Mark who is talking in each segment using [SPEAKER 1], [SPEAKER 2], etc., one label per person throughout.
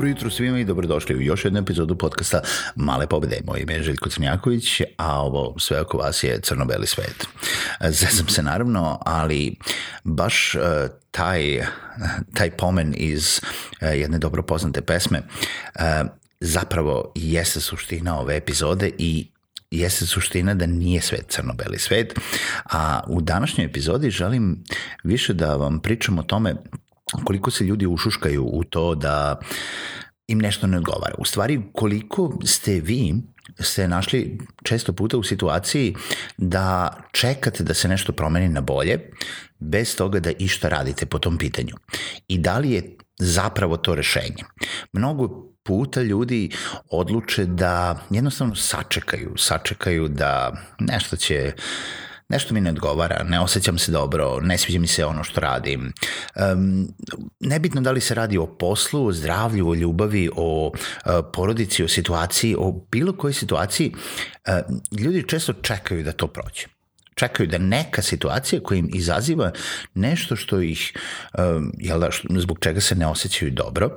[SPEAKER 1] Dobro jutro svima i dobrodošli u još jednu epizodu podcasta Male pobede. Moje ime je Željko Crnjaković, a ovo sve oko vas je crno-beli svet. Zezam se naravno, ali baš uh, taj, taj pomen iz uh, jedne dobro poznate pesme uh, zapravo jeste suština ove epizode i jeste suština da nije svet crno-beli svet, a u današnjoj epizodi želim više da vam pričam o tome koliko se ljudi ušuškaju u to da im nešto ne odgovara. U stvari, koliko ste vi se našli često puta u situaciji da čekate da se nešto promeni na bolje, bez toga da išta radite po tom pitanju. I da li je zapravo to rešenje? Mnogo puta ljudi odluče da jednostavno sačekaju, sačekaju da nešto će nešto mi ne odgovara, ne osjećam se dobro, ne sviđa mi se ono što radim. Um, nebitno da li se radi o poslu, o zdravlju, o ljubavi, o uh, porodici, o situaciji, o bilo kojoj situaciji, uh, ljudi često čekaju da to prođe čekaju da neka situacija koja im izaziva nešto što ih, um, jel da, što, zbog čega se ne osjećaju dobro,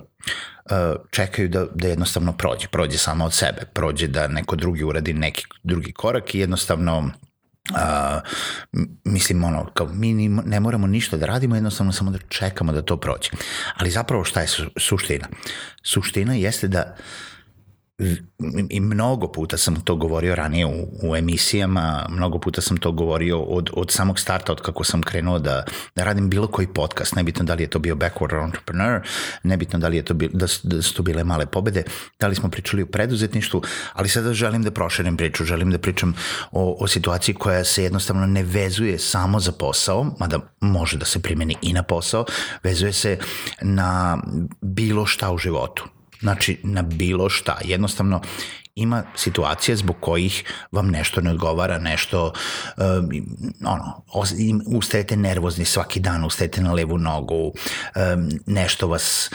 [SPEAKER 1] čekaju da, da jednostavno prođe, prođe samo od sebe, prođe da neko drugi uradi neki drugi korak i jednostavno Uh, mislim ono kao mi ne moramo ništa da radimo jednostavno samo da čekamo da to prođe. Ali zapravo šta je su, suština? Suština jeste da i mnogo puta sam to govorio ranije u, u emisijama, mnogo puta sam to govorio od, od samog starta, od kako sam krenuo da, da radim bilo koji podcast, nebitno da li je to bio Backward Entrepreneur, nebitno da li je to bil, da, da su to bile male pobede, da li smo pričali o preduzetništvu, ali sada želim da proširim priču, želim da pričam o, o situaciji koja se jednostavno ne vezuje samo za posao, mada može da se primeni i na posao, vezuje se na bilo šta u životu Znači, na bilo šta. Jednostavno, ima situacije zbog kojih vam nešto ne odgovara, nešto, um, ono, ustajete nervozni svaki dan, ustajete na levu nogu, um, nešto vas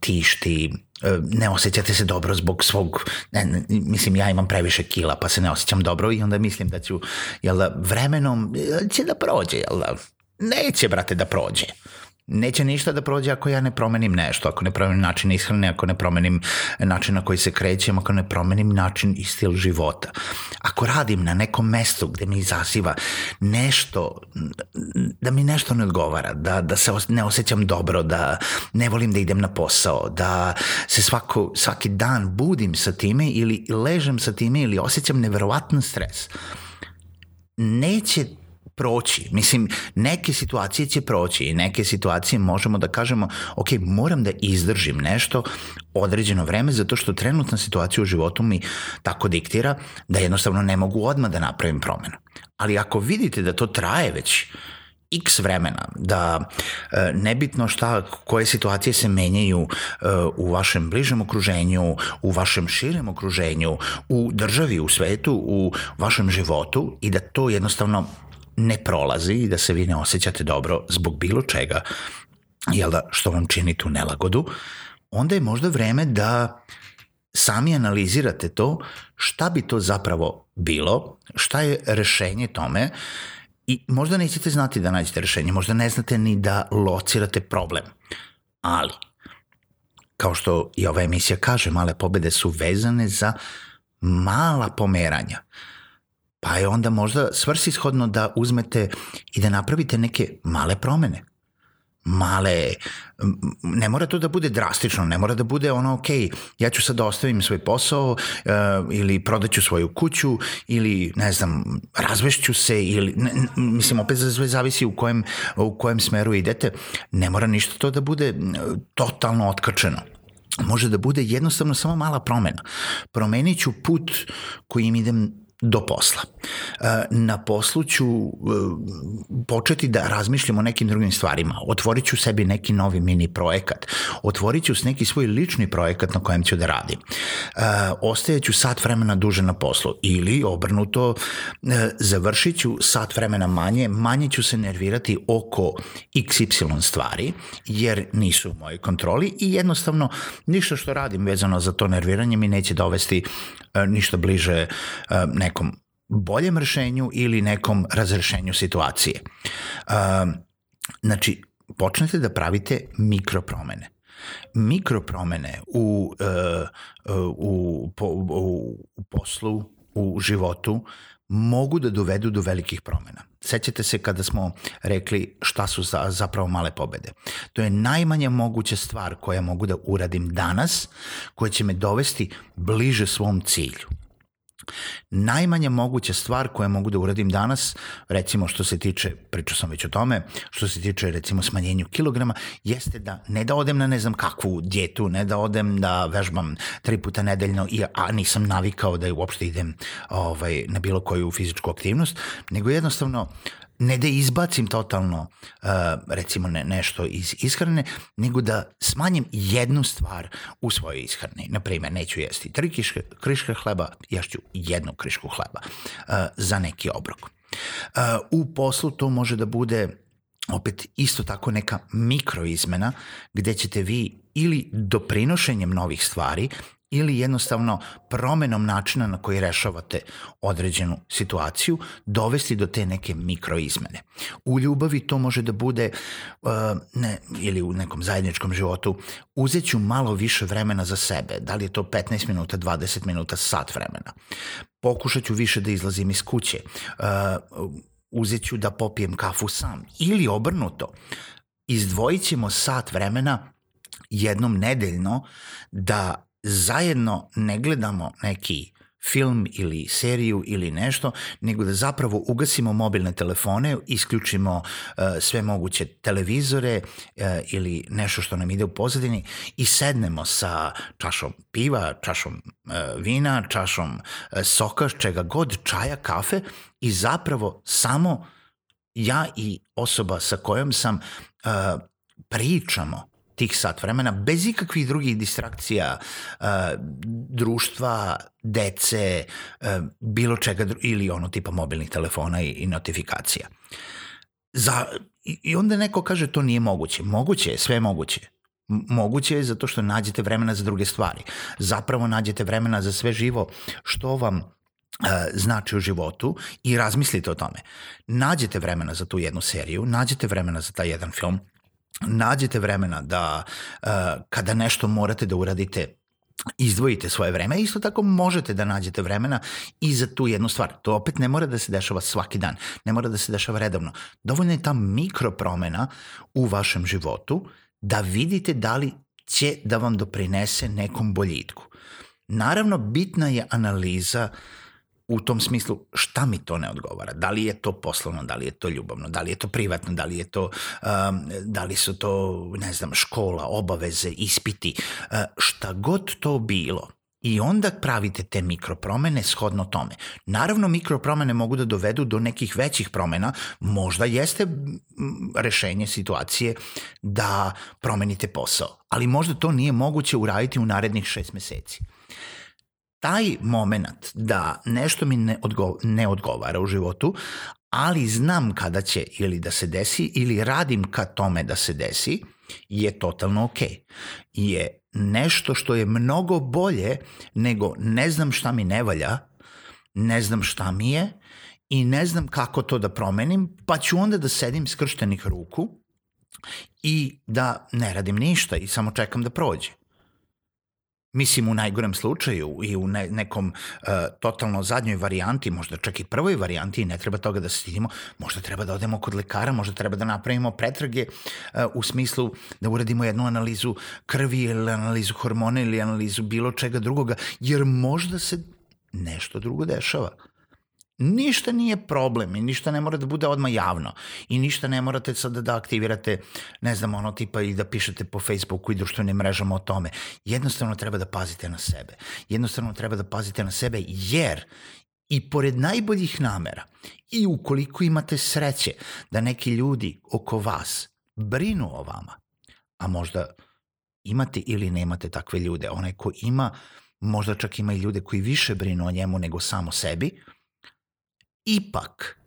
[SPEAKER 1] tišti, um, ne osjećate se dobro zbog svog, ne, ne, mislim ja imam previše kila pa se ne osjećam dobro i onda mislim da ću, jel da, vremenom će da prođe, jel da, neće brate da prođe neće ništa da prođe ako ja ne promenim nešto, ako ne promenim način ishrane, ako ne promenim način na koji se krećem, ako ne promenim način i stil života. Ako radim na nekom mestu gde mi izaziva nešto, da mi nešto ne odgovara, da, da se ne osjećam dobro, da ne volim da idem na posao, da se svako, svaki dan budim sa time ili ležem sa time ili osjećam neverovatan stres, neće proći. Mislim, neke situacije će proći i neke situacije možemo da kažemo, ok, moram da izdržim nešto određeno vreme zato što trenutna situacija u životu mi tako diktira da jednostavno ne mogu odmah da napravim promenu. Ali ako vidite da to traje već x vremena, da e, nebitno šta, koje situacije se menjaju e, u vašem bližem okruženju, u vašem širem okruženju, u državi, u svetu, u vašem životu i da to jednostavno ne prolazi i da se vi ne osjećate dobro zbog bilo čega, jel da, što vam čini tu nelagodu, onda je možda vreme da sami analizirate to šta bi to zapravo bilo, šta je rešenje tome i možda nećete znati da nađete rešenje, možda ne znate ni da locirate problem, ali kao što i ova emisija kaže, male pobede su vezane za mala pomeranja pa je onda možda svrsishodno da uzmete i da napravite neke male promene. male, ne mora to da bude drastično, ne mora da bude ono, ok, ja ću sad da ostavim svoj posao uh, ili prodaću svoju kuću ili, ne znam, razvešću se ili, ne, mislim, opet sve zavisi u kojem, u kojem smeru idete, ne mora ništa to da bude totalno otkačeno može da bude jednostavno samo mala promena. Promenit ću put kojim idem do posla. E, na poslu ću e, početi da razmišljam o nekim drugim stvarima. Otvorit ću sebi neki novi mini projekat. Otvorit ću neki svoj lični projekat na kojem ću da radim. E, ostaje ću sat vremena duže na poslu ili obrnuto završit ću sat vremena manje, manje ću se nervirati oko XY stvari jer nisu u mojoj kontroli i jednostavno ništa što radim vezano za to nerviranje mi neće dovesti ništa bliže ne nekom boljem rešenju ili nekom razrešenju situacije. Znači, počnete da pravite mikropromene. Mikropromene u, e, u, u, u poslu, u životu, mogu da dovedu do velikih promena. Sećate se kada smo rekli šta su za, zapravo male pobede. To je najmanja moguća stvar koja mogu da uradim danas, koja će me dovesti bliže svom cilju. Najmanja moguća stvar koju mogu da uradim danas, recimo što se tiče, pričao sam već o tome, što se tiče recimo smanjenju kilograma, jeste da ne da odem na ne znam kakvu djetu, ne da odem da vežbam tri puta nedeljno, a nisam navikao da uopšte idem ovaj, na bilo koju fizičku aktivnost, nego jednostavno ne da izbacim totalno uh, recimo ne, nešto iz ishrane, nego da smanjim jednu stvar u svojoj ishrani. Naprimer, neću jesti tri kriške, kriške hleba, jašću jednu krišku hleba uh, za neki obrok. Uh, u poslu to može da bude opet isto tako neka mikroizmena gde ćete vi ili doprinošenjem novih stvari ili jednostavno promenom načina na koji rešavate određenu situaciju dovesti do te neke mikroizmene. U ljubavi to može da bude uh, ne, ili u nekom zajedničkom životu uzet ću malo više vremena za sebe, da li je to 15 minuta, 20 minuta, sat vremena. Pokušat ću više da izlazim iz kuće, uh, uzet ću da popijem kafu sam ili obrnuto. Izdvojit ćemo sat vremena jednom nedeljno da zajedno ne gledamo neki film ili seriju ili nešto, nego da zapravo ugasimo mobilne telefone, isključimo uh, sve moguće televizore uh, ili nešto što nam ide u pozadini i sednemo sa čašom piva, čašom uh, vina, čašom uh, soka, čega god, čaja, kafe i zapravo samo ja i osoba sa kojom sam uh, pričamo tih sat vremena bez ikakvih drugih distrakcija uh, društva, dece, uh, bilo čega ili ono tipa mobilnih telefona i, i notifikacija. Za, I onda neko kaže to nije moguće. Moguće je, sve je moguće. Moguće je zato što nađete vremena za druge stvari. Zapravo nađete vremena za sve živo što vam uh, znači u životu i razmislite o tome. Nađete vremena za tu jednu seriju, nađete vremena za taj jedan film, nađete vremena da uh, kada nešto morate da uradite izdvojite svoje vreme, isto tako možete da nađete vremena i za tu jednu stvar. To opet ne mora da se dešava svaki dan, ne mora da se dešava redovno. Dovoljno je ta mikro promena u vašem životu da vidite da li će da vam doprinese nekom boljitku. Naravno, bitna je analiza uh, u tom smislu šta mi to ne odgovara. Da li je to poslovno, da li je to ljubavno, da li je to privatno, da li je to, um, da li su to, ne znam, škola, obaveze, ispiti, uh, šta god to bilo. I onda pravite te mikropromene shodno tome. Naravno, mikropromene mogu da dovedu do nekih većih promena. Možda jeste rešenje situacije da promenite posao, ali možda to nije moguće uraditi u narednih šest meseci taj moment da nešto mi ne, odgo ne odgovara u životu, ali znam kada će ili da se desi ili radim ka tome da se desi, je totalno ok. Je nešto što je mnogo bolje nego ne znam šta mi ne valja, ne znam šta mi je i ne znam kako to da promenim, pa ću onda da sedim skrštenih ruku i da ne radim ništa i samo čekam da prođe. Mislim u najgorem slučaju i u ne, nekom uh, totalno zadnjoj varijanti, možda čak i prvoj varijanti, ne treba toga da se stidimo, možda treba da odemo kod lekara, možda treba da napravimo pretrage uh, u smislu da uradimo jednu analizu krvi ili analizu hormona ili analizu bilo čega drugoga, jer možda se nešto drugo dešava ništa nije problem i ništa ne mora da bude odmah javno i ništa ne morate sad da aktivirate, ne znam, ono tipa i da pišete po Facebooku i društvenim mrežama o tome. Jednostavno treba da pazite na sebe. Jednostavno treba da pazite na sebe jer i pored najboljih namera i ukoliko imate sreće da neki ljudi oko vas brinu o vama, a možda imate ili nemate takve ljude, onaj ko ima, možda čak ima i ljude koji više brinu o njemu nego samo sebi, ipak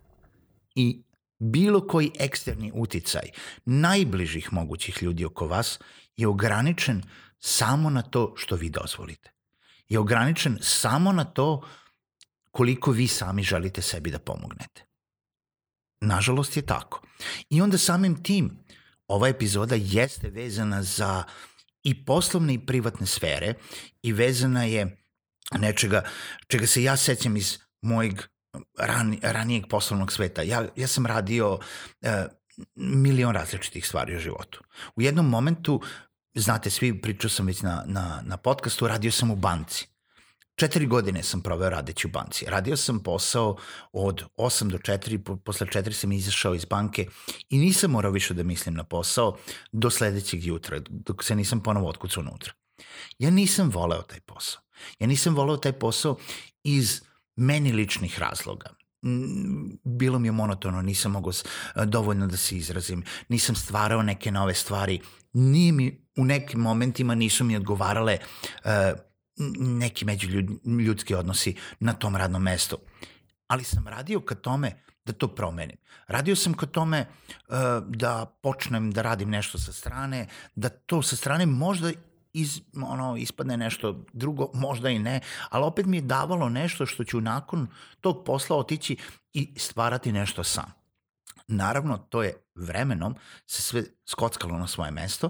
[SPEAKER 1] i bilo koji eksterni uticaj najbližih mogućih ljudi oko vas je ograničen samo na to što vi dozvolite. Je ograničen samo na to koliko vi sami želite sebi da pomognete. Nažalost je tako. I onda samim tim ova epizoda jeste vezana za i poslovne i privatne sfere i vezana je nečega čega se ja sećam iz mojeg ran, ranijeg poslovnog sveta. Ja, ja sam radio e, milion različitih stvari u životu. U jednom momentu, znate svi, pričao sam već na, na, na podcastu, radio sam u banci. Četiri godine sam proveo radeći u banci. Radio sam posao od 8 do 4, posle 4 sam izašao iz banke i nisam morao više da mislim na posao do sledećeg jutra, dok se nisam ponovo otkucao unutra. Ja nisam voleo taj posao. Ja nisam voleo taj posao iz meni ličnih razloga. Mm, bilo mi je monotono, nisam mogao dovoljno da se izrazim, nisam stvarao neke nove stvari, nije mi, u nekim momentima nisu mi odgovarale uh, neki međuljudski odnosi na tom radnom mestu. Ali sam radio ka tome da to promenim. Radio sam ka tome uh, da počnem da radim nešto sa strane, da to sa strane možda iz, ono, ispadne nešto drugo, možda i ne, ali opet mi je davalo nešto što ću nakon tog posla otići i stvarati nešto sam. Naravno, to je vremenom se sve skockalo na svoje mesto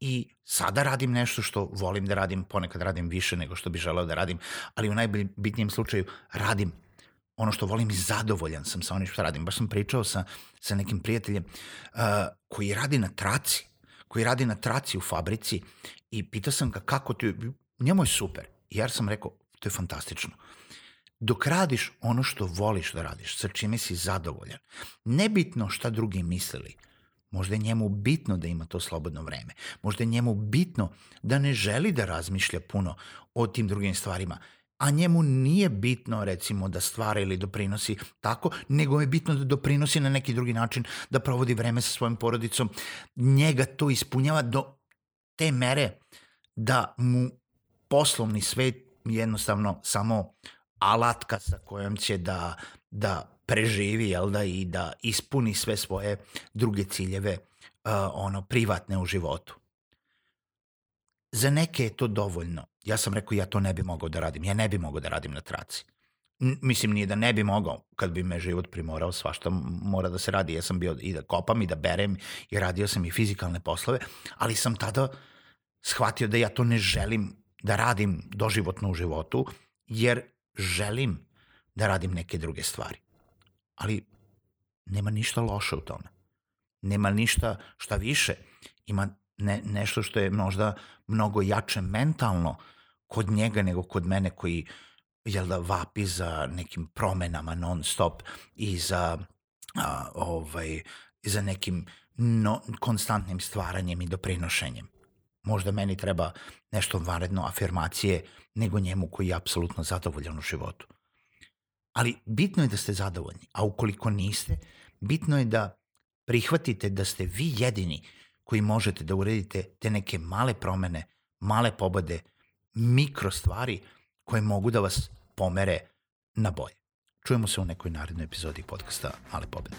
[SPEAKER 1] i sada radim nešto što volim da radim, ponekad radim više nego što bi želeo da radim, ali u najbitnijem slučaju radim ono što volim i zadovoljan sam sa onim što radim. Baš sam pričao sa, sa nekim prijateljem uh, koji radi na traci, koji radi na traci u fabrici i pitao sam ga kako ti, njemu je super. Jer sam rekao, to je fantastično. Dok radiš ono što voliš da radiš, sa čime si zadovoljan, nebitno šta drugi mislili, možda je njemu bitno da ima to slobodno vreme, možda je njemu bitno da ne želi da razmišlja puno o tim drugim stvarima, a njemu nije bitno recimo da stvara ili doprinosi tako, nego je bitno da doprinosi na neki drugi način, da provodi vreme sa svojim porodicom. Njega to ispunjava do te mere da mu poslovni svet jednostavno samo alatka sa kojom će da, da preživi jel da, i da ispuni sve svoje druge ciljeve uh, ono privatne u životu. Za neke je to dovoljno. Ja sam rekao ja to ne bi mogao da radim. Ja ne bi mogao da radim na traci. Mislim nije da ne bi mogao, kad bi me život primorao, svašta mora da se radi. Ja sam bio i da kopam i da berem i radio sam i fizikalne poslove, ali sam tada shvatio da ja to ne želim da radim doživotno u životu, jer želim da radim neke druge stvari. Ali nema ništa loše u tome. Nema ništa šta više. Ima ne, nešto što je možda mnogo jače mentalno kod njega nego kod mene koji jel da vapi za nekim promenama non stop i za a, ovaj za nekim no, konstantnim stvaranjem i doprinošenjem. Možda meni treba nešto vanredno afirmacije nego njemu koji je apsolutno zadovoljan u životu. Ali bitno je da ste zadovoljni, a ukoliko niste, bitno je da prihvatite da ste vi jedini koji možete da uredite te neke male promene, male pobode, mikro stvari koje mogu da vas pomere na bolje. Čujemo se u nekoj narednoj epizodi podcasta Male pobede.